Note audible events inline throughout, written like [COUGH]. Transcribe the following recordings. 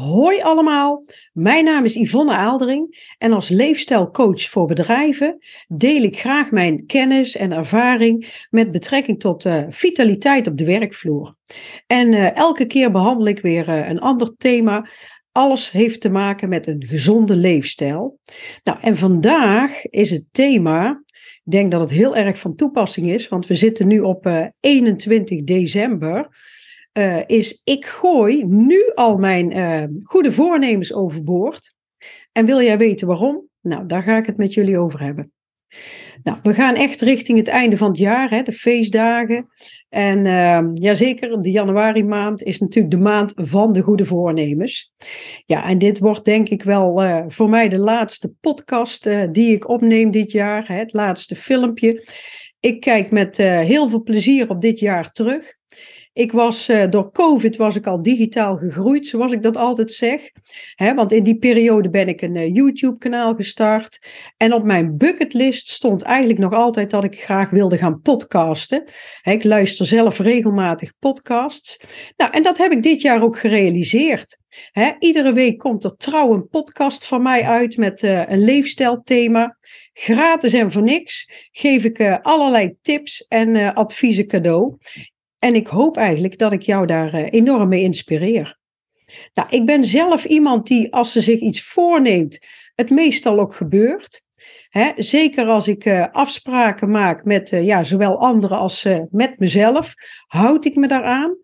Hoi allemaal, mijn naam is Yvonne Aaldering en als leefstijlcoach voor bedrijven deel ik graag mijn kennis en ervaring met betrekking tot uh, vitaliteit op de werkvloer. En uh, elke keer behandel ik weer uh, een ander thema. Alles heeft te maken met een gezonde leefstijl. Nou, en vandaag is het thema ik denk dat het heel erg van toepassing is, want we zitten nu op 21 december uh, is ik gooi nu al mijn uh, goede voornemens overboord. En wil jij weten waarom? Nou, daar ga ik het met jullie over hebben. Nou, we gaan echt richting het einde van het jaar, hè, de feestdagen. En uh, ja, zeker, de januari maand is natuurlijk de maand van de goede voornemens. Ja, en dit wordt denk ik wel uh, voor mij de laatste podcast die ik opneem dit jaar. Hè, het laatste filmpje. Ik kijk met heel veel plezier op dit jaar terug. Ik was uh, door COVID was ik al digitaal gegroeid, zoals ik dat altijd zeg. Want in die periode ben ik een uh, YouTube-kanaal gestart. En op mijn bucketlist stond eigenlijk nog altijd dat ik graag wilde gaan podcasten. Ik luister zelf regelmatig podcasts. Nou, en dat heb ik dit jaar ook gerealiseerd. Iedere week komt er trouw een podcast van mij uit met uh, een leefstijlthema. Gratis en voor niks geef ik allerlei tips en adviezen cadeau. En ik hoop eigenlijk dat ik jou daar uh, enorm mee inspireer. Nou, ik ben zelf iemand die, als ze zich iets voorneemt, het meestal ook gebeurt. Zeker als ik uh, afspraken maak met uh, ja, zowel anderen als met mezelf, houd ik me daaraan.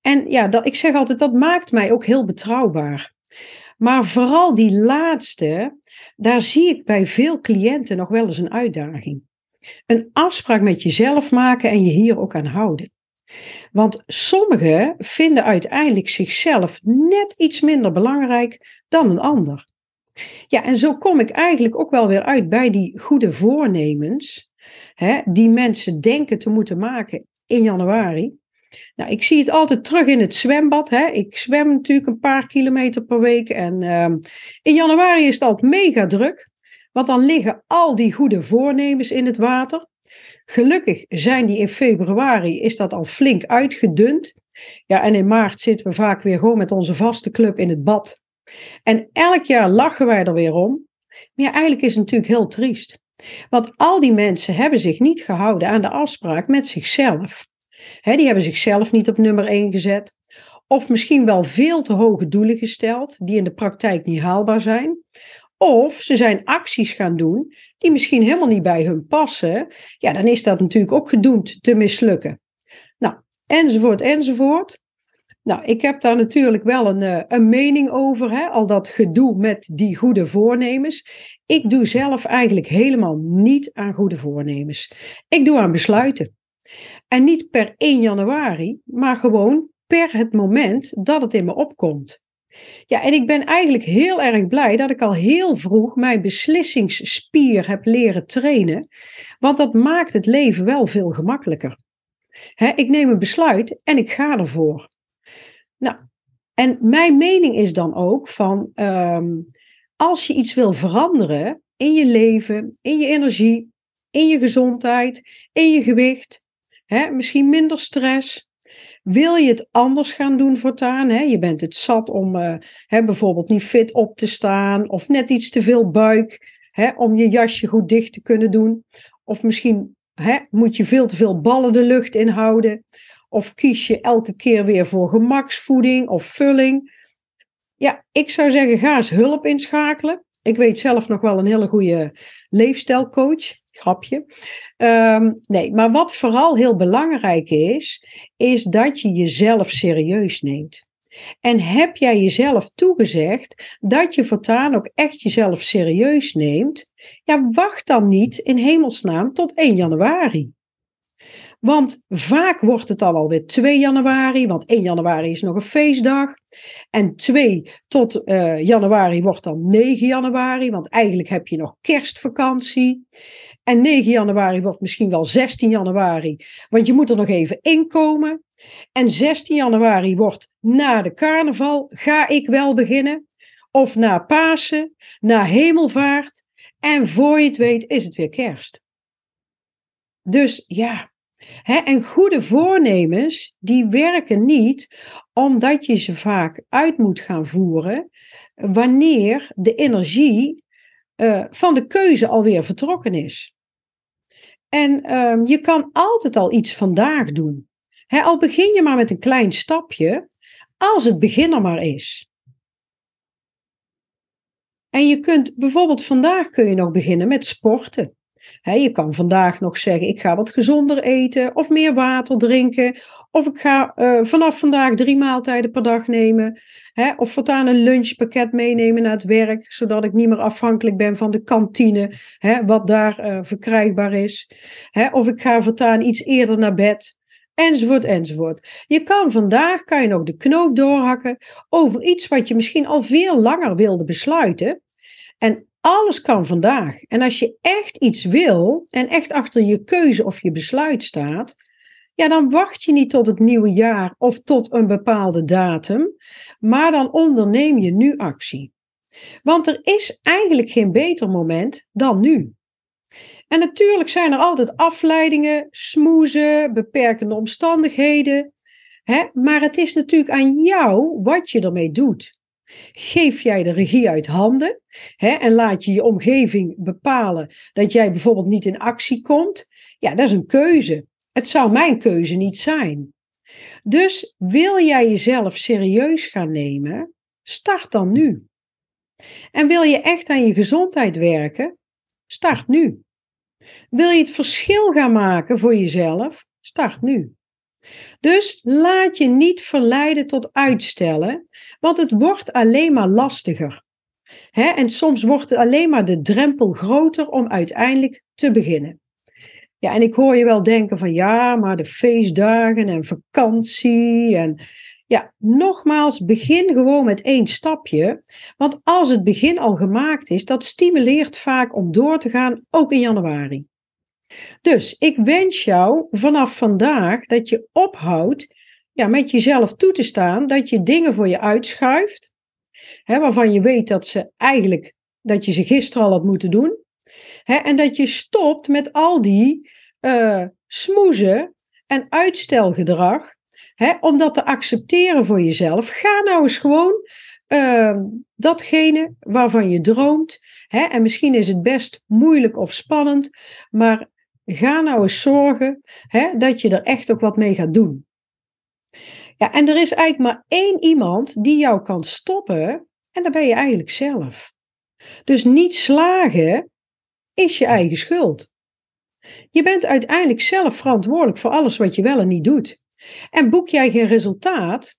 En ja, dat, ik zeg altijd, dat maakt mij ook heel betrouwbaar. Maar vooral die laatste, daar zie ik bij veel cliënten nog wel eens een uitdaging. Een afspraak met jezelf maken en je hier ook aan houden. Want sommigen vinden uiteindelijk zichzelf net iets minder belangrijk dan een ander. Ja, en zo kom ik eigenlijk ook wel weer uit bij die goede voornemens, hè, die mensen denken te moeten maken in januari. Nou, ik zie het altijd terug in het zwembad. Hè. Ik zwem natuurlijk een paar kilometer per week. En uh, in januari is het altijd mega druk. Want dan liggen al die goede voornemens in het water. Gelukkig zijn die in februari, is dat al flink uitgedund. Ja, en in maart zitten we vaak weer gewoon met onze vaste club in het bad. En elk jaar lachen wij er weer om. Maar eigenlijk is het natuurlijk heel triest. Want al die mensen hebben zich niet gehouden aan de afspraak met zichzelf. die hebben zichzelf niet op nummer 1 gezet. Of misschien wel veel te hoge doelen gesteld, die in de praktijk niet haalbaar zijn. Of ze zijn acties gaan doen die misschien helemaal niet bij hun passen. Ja, dan is dat natuurlijk ook gedoemd te mislukken. Nou, enzovoort, enzovoort. Nou, ik heb daar natuurlijk wel een, eh, een mening over, hè? al dat gedoe met die goede voornemens. Ik doe zelf eigenlijk helemaal niet aan goede voornemens. Ik doe aan besluiten. En niet per 1 januari, maar gewoon per het moment dat het in me opkomt. Ja, en ik ben eigenlijk heel erg blij dat ik al heel vroeg mijn beslissingsspier heb leren trainen, want dat maakt het leven wel veel gemakkelijker. ik neem een besluit en ik ga ervoor. Nou, en mijn mening is dan ook van, ehm, als je iets wil veranderen in je leven, in je energie, in je gezondheid, in je gewicht, misschien minder stress, wil je het anders gaan doen voortaan? Hè? Je bent het zat om uh, hè, bijvoorbeeld niet fit op te staan of net iets te veel buik hè, om je jasje goed dicht te kunnen doen. Of misschien hè, moet je veel te veel ballen de lucht inhouden. Of kies je elke keer weer voor gemaksvoeding of vulling. Ja, ik zou zeggen, ga eens hulp inschakelen. Ik weet zelf nog wel een hele goede leefstijlcoach. Grapje. Um, nee, maar wat vooral heel belangrijk is, is dat je jezelf serieus neemt. En heb jij jezelf toegezegd dat je voortaan ook echt jezelf serieus neemt? Ja, wacht dan niet in hemelsnaam tot 1 januari. Want vaak wordt het dan alweer 2 januari, want 1 januari is nog een feestdag. En 2 tot uh, januari wordt dan 9 januari, want eigenlijk heb je nog kerstvakantie. En 9 januari wordt misschien wel 16 januari, want je moet er nog even inkomen. En 16 januari wordt na de carnaval, ga ik wel beginnen. Of na Pasen, na Hemelvaart. En voor je het weet is het weer kerst. Dus ja, en goede voornemens, die werken niet omdat je ze vaak uit moet gaan voeren wanneer de energie uh, van de keuze alweer vertrokken is. En uh, je kan altijd al iets vandaag doen. Al begin je maar met een klein stapje, als het begin er maar is. En je kunt bijvoorbeeld vandaag kun je nog beginnen met sporten je kan vandaag nog zeggen, ik ga wat gezonder eten of meer water drinken. Of ik ga uh, vanaf vandaag drie maaltijden per dag nemen. of voortaan een lunchpakket meenemen naar het werk, zodat ik niet meer afhankelijk ben van de kantine, wat daar uh, verkrijgbaar is. of ik ga voortaan iets eerder naar bed. Enzovoort, enzovoort. Je kan vandaag, kan je nog de knoop doorhakken over iets wat je misschien al veel langer wilde besluiten. En alles kan vandaag. En als je echt iets wil en echt achter je keuze of je besluit staat, ja, dan wacht je niet tot het nieuwe jaar of tot een bepaalde datum, maar dan onderneem je nu actie. Want er is eigenlijk geen beter moment dan nu. En natuurlijk zijn er altijd afleidingen, smoezen, beperkende omstandigheden. Hè? Maar het is natuurlijk aan jou wat je ermee doet. Geef jij de regie uit handen hè, en laat je je omgeving bepalen dat jij bijvoorbeeld niet in actie komt? Ja, dat is een keuze. Het zou mijn keuze niet zijn. Dus wil jij jezelf serieus gaan nemen? Start dan nu. En wil je echt aan je gezondheid werken? Start nu. Wil je het verschil gaan maken voor jezelf? Start nu. Dus laat je niet verleiden tot uitstellen, want het wordt alleen maar lastiger. en soms wordt alleen maar de drempel groter om uiteindelijk te beginnen. Ja, en ik hoor je wel denken van ja, maar de feestdagen en vakantie en ja, nogmaals, begin gewoon met één stapje. Want als het begin al gemaakt is, dat stimuleert vaak om door te gaan, ook in januari. Dus ik wens jou vanaf vandaag dat je ophoudt ja, met jezelf toe te staan dat je dingen voor je uitschuift, hè, waarvan je weet dat ze eigenlijk, dat je ze gisteren al had moeten doen. Hè, en dat je stopt met al die uh, smoezen en uitstelgedrag, hè, om dat te accepteren voor jezelf. Ga nou eens gewoon uh, datgene waarvan je droomt. Hè, en misschien is het best moeilijk of spannend, maar ga nou eens zorgen hè, dat je er echt ook wat mee gaat doen. Ja, en er is eigenlijk maar één iemand die jou kan stoppen, en dat ben je eigenlijk zelf. Dus niet slagen is je eigen schuld. Je bent uiteindelijk zelf verantwoordelijk voor alles wat je wel en niet doet. En boek jij geen resultaat,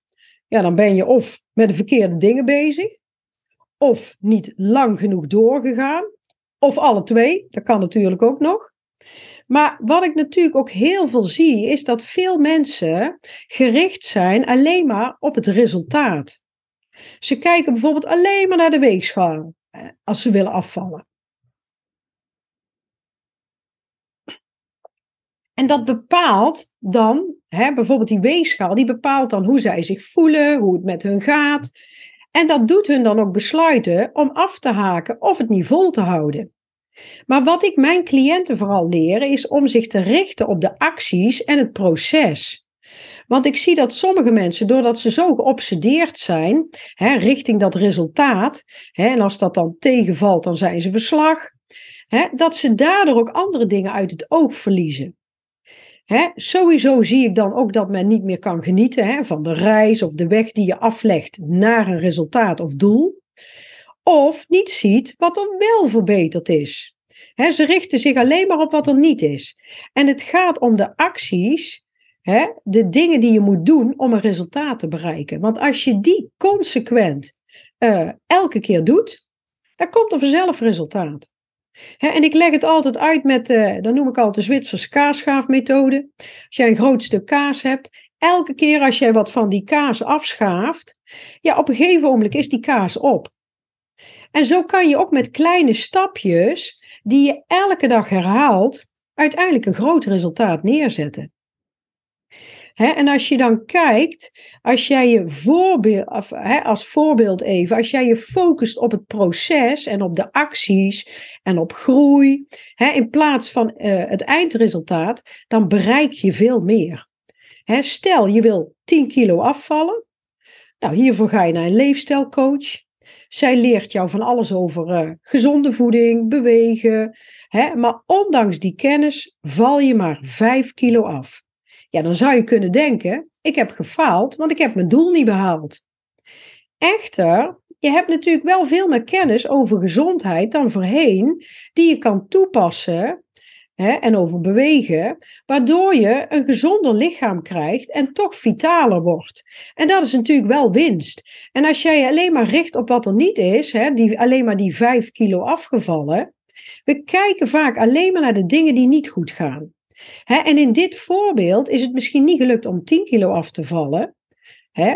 ja, dan ben je of met de verkeerde dingen bezig, of niet lang genoeg doorgegaan, of alle twee, dat kan natuurlijk ook nog. Maar wat ik natuurlijk ook heel veel zie, is dat veel mensen gericht zijn alleen maar op het resultaat. Ze kijken bijvoorbeeld alleen maar naar de weegschaal eh, als ze willen afvallen. En dat bepaalt dan, hè, bijvoorbeeld die weegschaal, die bepaalt dan hoe zij zich voelen, hoe het met hun gaat. En dat doet hun dan ook besluiten om af te haken of het vol te houden. Maar wat ik mijn cliënten vooral leer, is om zich te richten op de acties en het proces. Want ik zie dat sommige mensen, doordat ze zo geobsedeerd zijn hè, richting dat resultaat, hè, en als dat dan tegenvalt, dan zijn ze verslag, hè, dat ze daardoor ook andere dingen uit het oog verliezen. Sowieso zie ik dan ook dat men niet meer kan genieten van de reis of de weg die je aflegt naar een resultaat of doel of niet ziet wat er wel verbeterd is. ze richten zich alleen maar op wat er niet is. En het gaat om de acties, de dingen die je moet doen om een resultaat te bereiken. Want als je die consequent uh, elke keer doet, dan komt er vanzelf resultaat. en ik leg het altijd uit met, uh, dan noem ik altijd de Zwitserse kaasschaafmethode. Als jij een groot stuk kaas hebt, elke keer als jij wat van die kaas afschaaft, ja, op een gegeven moment is die kaas op. En zo kan je ook met kleine stapjes, die je elke dag herhaalt, uiteindelijk een groot resultaat neerzetten. en als je dan kijkt, als jij je voorbeeld, of, als voorbeeld even, als jij je focust op het proces en op de acties en op groei, in plaats van uh, het eindresultaat, dan bereik je veel meer. stel, je wil 10 kilo afvallen. Nou, hiervoor ga je naar een leefstijlcoach. Zij leert jou van alles over uh, gezonde voeding, bewegen. Hè? Maar ondanks die kennis val je maar 5 kilo af. Ja, dan zou je kunnen denken: ik heb gefaald, want ik heb mijn doel niet behaald. Echter, je hebt natuurlijk wel veel meer kennis over gezondheid dan voorheen, die je kan toepassen hè, en over bewegen, waardoor je een gezonder lichaam krijgt en toch vitaler wordt. En dat is natuurlijk wel winst. En als jij alleen maar richt op wat er niet is, hè, die, alleen maar die 5 kilo afgevallen, we kijken vaak alleen maar naar de dingen die niet goed gaan en in dit voorbeeld is het misschien niet gelukt om 10 kilo af te vallen,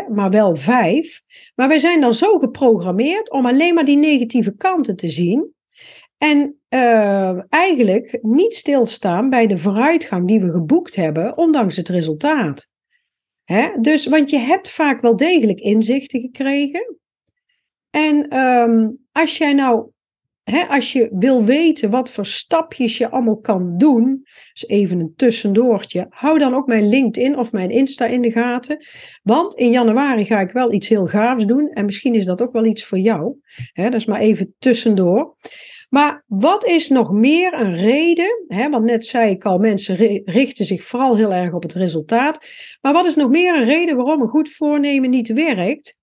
maar wel 5. Maar wij zijn dan zo geprogrammeerd om alleen maar die negatieve kanten te zien. En uh, eigenlijk niet stilstaan bij de vooruitgang die we geboekt hebben, ondanks het resultaat. dus, want je hebt vaak wel degelijk inzichten gekregen. En um, als jij nou als je wil weten wat voor stapjes je allemaal kan doen, dus even een tussendoortje, hou dan ook mijn LinkedIn of mijn Insta in de gaten. Want in januari ga ik wel iets heel gaafs doen en misschien is dat ook wel iets voor jou. dat is maar even tussendoor. Maar wat is nog meer een reden? want net zei ik al, mensen richten zich vooral heel erg op het resultaat. Maar wat is nog meer een reden waarom een goed voornemen niet werkt?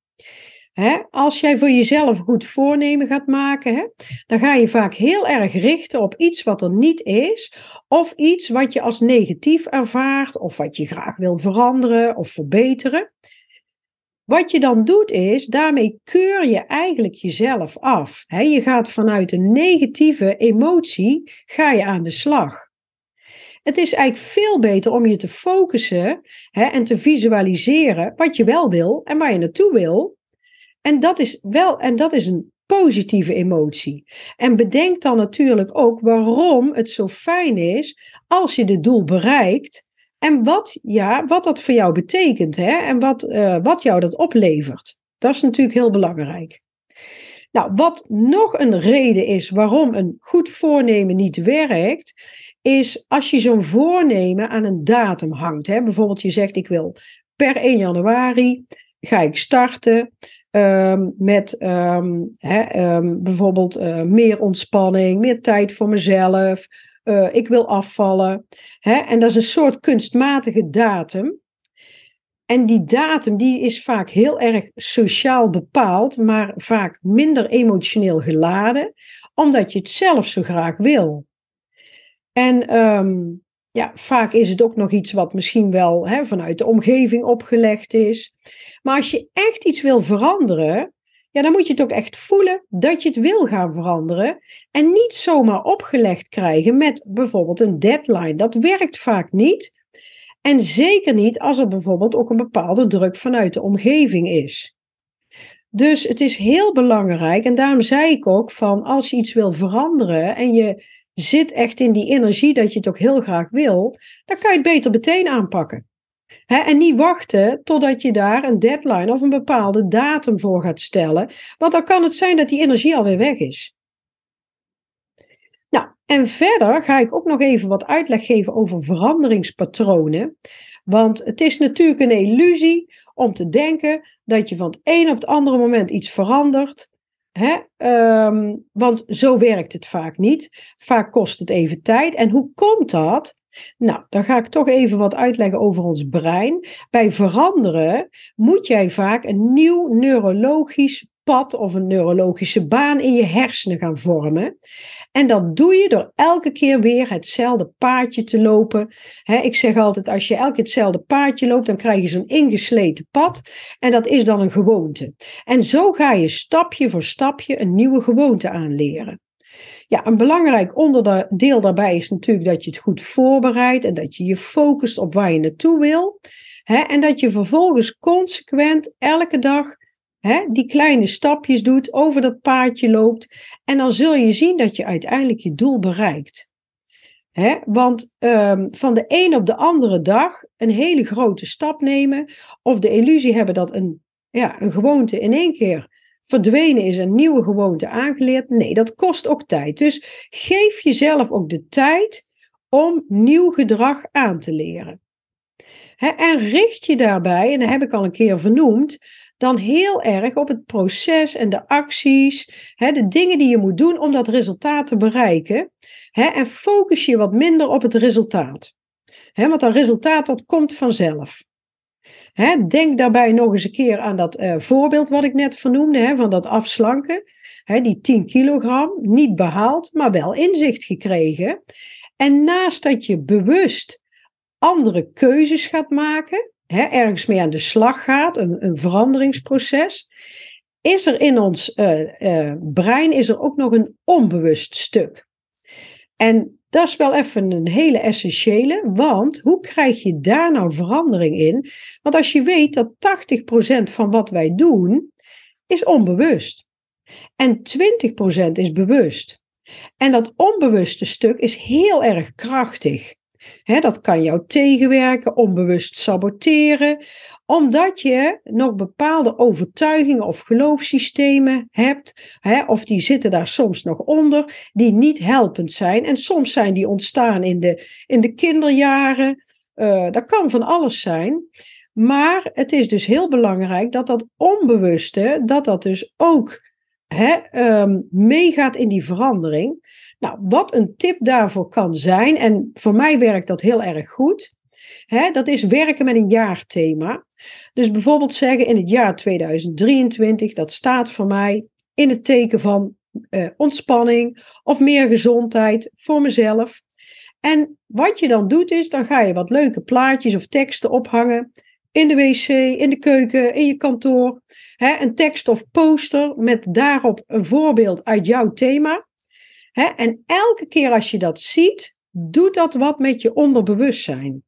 als jij voor jezelf goed voornemen gaat maken, dan ga je vaak heel erg richten op iets wat er niet is, of iets wat je als negatief ervaart, of wat je graag wil veranderen of verbeteren. Wat je dan doet is, daarmee keur je eigenlijk jezelf af. je gaat vanuit een negatieve emotie, ga je aan de slag. Het is eigenlijk veel beter om je te focussen en te visualiseren wat je wel wil en waar je naartoe wil, en dat is wel, en dat is een positieve emotie. En bedenk dan natuurlijk ook waarom het zo fijn is als je dit doel bereikt. En wat, ja, wat dat voor jou betekent hè? en wat, uh, wat jou dat oplevert. Dat is natuurlijk heel belangrijk. Nou, wat nog een reden is waarom een goed voornemen niet werkt, is als je zo'n voornemen aan een datum hangt. Hè? Bijvoorbeeld je zegt ik wil per 1 januari ga ik starten Um, met um, um, bijvoorbeeld uh, meer ontspanning, meer tijd voor mezelf. Uh, ik wil afvallen. Hè? En dat is een soort kunstmatige datum. En die datum die is vaak heel erg sociaal bepaald, maar vaak minder emotioneel geladen, omdat je het zelf zo graag wil. En ja, vaak is het ook nog iets wat misschien wel hè, vanuit de omgeving opgelegd is. Maar als je echt iets wil veranderen, ja, dan moet je het ook echt voelen dat je het wil gaan veranderen. En niet zomaar opgelegd krijgen met bijvoorbeeld een deadline. Dat werkt vaak niet. En zeker niet als er bijvoorbeeld ook een bepaalde druk vanuit de omgeving is. Dus het is heel belangrijk, en daarom zei ik ook van als je iets wil veranderen en je zit echt in die energie dat je het ook heel graag wil, dan kan je het beter meteen aanpakken. En niet wachten totdat je daar een deadline of een bepaalde datum voor gaat stellen, want dan kan het zijn dat die energie alweer weg is. Nou, en verder ga ik ook nog even wat uitleg geven over veranderingspatronen. Want het is natuurlijk een illusie om te denken dat je van het een op het andere moment iets verandert Hè? Um, want zo werkt het vaak niet. Vaak kost het even tijd. En hoe komt dat? Nou, dan ga ik toch even wat uitleggen over ons brein. Bij veranderen moet jij vaak een nieuw neurologisch pad of een neurologische baan in je hersenen gaan vormen. En dat doe je door elke keer weer hetzelfde paadje te lopen. ik zeg altijd, als je elke keer hetzelfde paadje loopt, dan krijg je zo'n ingesleten pad. En dat is dan een gewoonte. En zo ga je stapje voor stapje een nieuwe gewoonte aanleren. Ja, een belangrijk onderdeel daarbij is natuurlijk dat je het goed voorbereidt en dat je je focust op waar je naartoe wil. en dat je vervolgens consequent elke dag hè, die kleine stapjes doet, over dat paadje loopt. En dan zul je zien dat je uiteindelijk je doel bereikt. Hè? Want um, van de een op de andere dag een hele grote stap nemen, of de illusie hebben dat een, ja, een gewoonte in één keer verdwenen is, een nieuwe gewoonte aangeleerd. Nee, dat kost ook tijd. Dus geef jezelf ook de tijd om nieuw gedrag aan te leren. En richt je daarbij, en dat heb ik al een keer vernoemd, dan heel erg op het proces en de acties, de dingen die je moet doen om dat resultaat te bereiken. En focus je wat minder op het resultaat. Want dat resultaat dat komt vanzelf. Denk daarbij nog eens een keer aan dat uh, voorbeeld wat ik net vernoemde, van dat afslanken. Die 10 kilogram, niet behaald, maar wel inzicht gekregen. En naast dat je bewust andere keuzes gaat maken, ergens mee aan de slag gaat, een, een veranderingsproces, is er in ons uh, uh, brein is er ook nog een onbewust stuk. En dat is wel even een hele essentiële, want hoe krijg je daar nou verandering in? Want als je weet dat 80% van wat wij doen is onbewust en 20% is bewust. En dat onbewuste stuk is heel erg krachtig dat kan jou tegenwerken, onbewust saboteren, omdat je nog bepaalde overtuigingen of geloofssystemen hebt, of die zitten daar soms nog onder, die niet helpend zijn. En soms zijn die ontstaan in de, in de kinderjaren. Uh, dat kan van alles zijn. Maar het is dus heel belangrijk dat dat onbewuste, dat dat dus ook um, meegaat in die verandering. Nou, wat een tip daarvoor kan zijn, en voor mij werkt dat heel erg goed, hè, dat is werken met een jaarthema. Dus bijvoorbeeld zeggen in het jaar 2023, dat staat voor mij in het teken van uh, ontspanning of meer gezondheid voor mezelf. En wat je dan doet is, dan ga je wat leuke plaatjes of teksten ophangen in de wc, in de keuken, in je kantoor. Hè, een tekst of poster met daarop een voorbeeld uit jouw thema. En elke keer als je dat ziet, doet dat wat met je onderbewustzijn.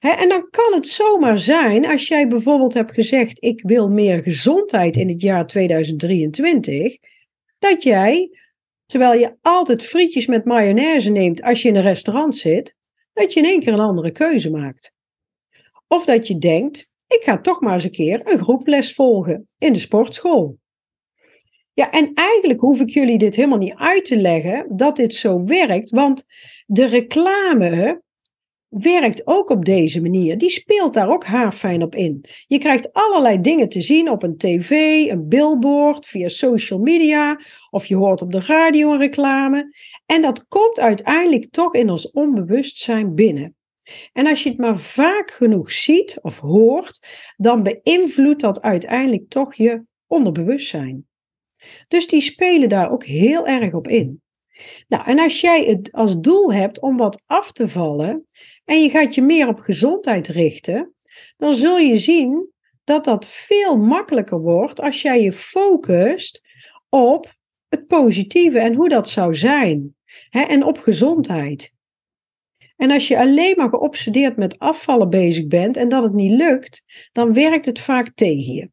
En dan kan het zomaar zijn, als jij bijvoorbeeld hebt gezegd: Ik wil meer gezondheid in het jaar 2023, dat jij, terwijl je altijd frietjes met mayonaise neemt als je in een restaurant zit, dat je in één keer een andere keuze maakt. Of dat je denkt: Ik ga toch maar eens een keer een groeples volgen in de sportschool. Ja, en eigenlijk hoef ik jullie dit helemaal niet uit te leggen dat dit zo werkt, want de reclame werkt ook op deze manier. Die speelt daar ook haarfijn op in. Je krijgt allerlei dingen te zien op een tv, een billboard, via social media, of je hoort op de radio een reclame. En dat komt uiteindelijk toch in ons onbewustzijn binnen. En als je het maar vaak genoeg ziet of hoort, dan beïnvloedt dat uiteindelijk toch je onderbewustzijn. Dus die spelen daar ook heel erg op in. Nou, en als jij het als doel hebt om wat af te vallen en je gaat je meer op gezondheid richten, dan zul je zien dat dat veel makkelijker wordt als jij je focust op het positieve en hoe dat zou zijn. Hè, en op gezondheid. En als je alleen maar geobsedeerd met afvallen bezig bent en dat het niet lukt, dan werkt het vaak tegen je.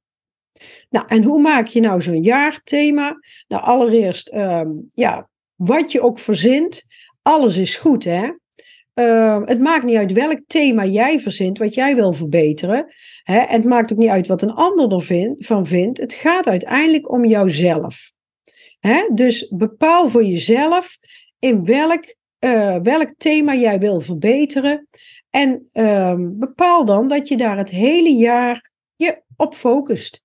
Nou, en hoe maak je nou zo'n jaarthema? Nou, allereerst, um, ja, wat je ook verzint, alles is goed, hè? Uh, het maakt niet uit welk thema jij verzint, wat jij wil verbeteren. Hè? En het maakt ook niet uit wat een ander ervan van vindt. Het gaat uiteindelijk om jouzelf. Hè? Dus bepaal voor jezelf in welk, uh, welk thema jij wil verbeteren. En uh, bepaal dan dat je daar het hele jaar je op focust.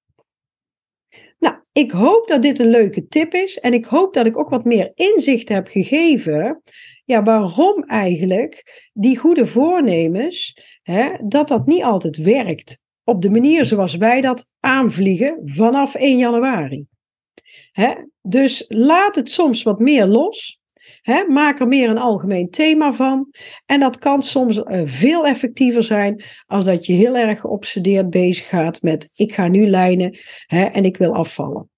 Nou, ik hoop dat dit een leuke tip is en ik hoop dat ik ook wat meer inzicht heb gegeven. Ja, waarom eigenlijk die goede voornemens, hè, dat dat niet altijd werkt. Op de manier zoals wij dat aanvliegen vanaf 1 januari. Hè? Dus laat het soms wat meer los. He, maak er meer een algemeen thema van. En dat kan soms uh, veel effectiever zijn als dat je heel erg geobsedeerd bezig gaat met ik ga nu lijnen he, en ik wil afvallen.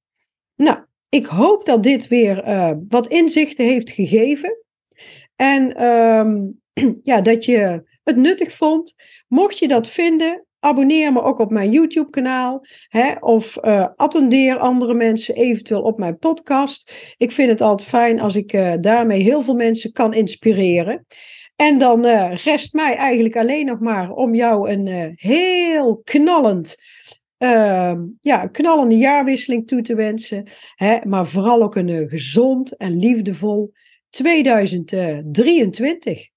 Nou, ik hoop dat dit weer uh, wat inzichten heeft gegeven. En um, [CLEARS THROAT] ja, dat je het nuttig vond. Mocht je dat vinden, abonneer me ook op mijn YouTube-kanaal. Of uh, attendeer andere mensen eventueel op mijn podcast. Ik vind het altijd fijn als ik uh, daarmee heel veel mensen kan inspireren. En dan uh, rest mij eigenlijk alleen nog maar om jou een heel knallend uh, ja, knallende jaarwisseling toe te wensen. Hè, maar vooral ook een gezond en liefdevol 2023.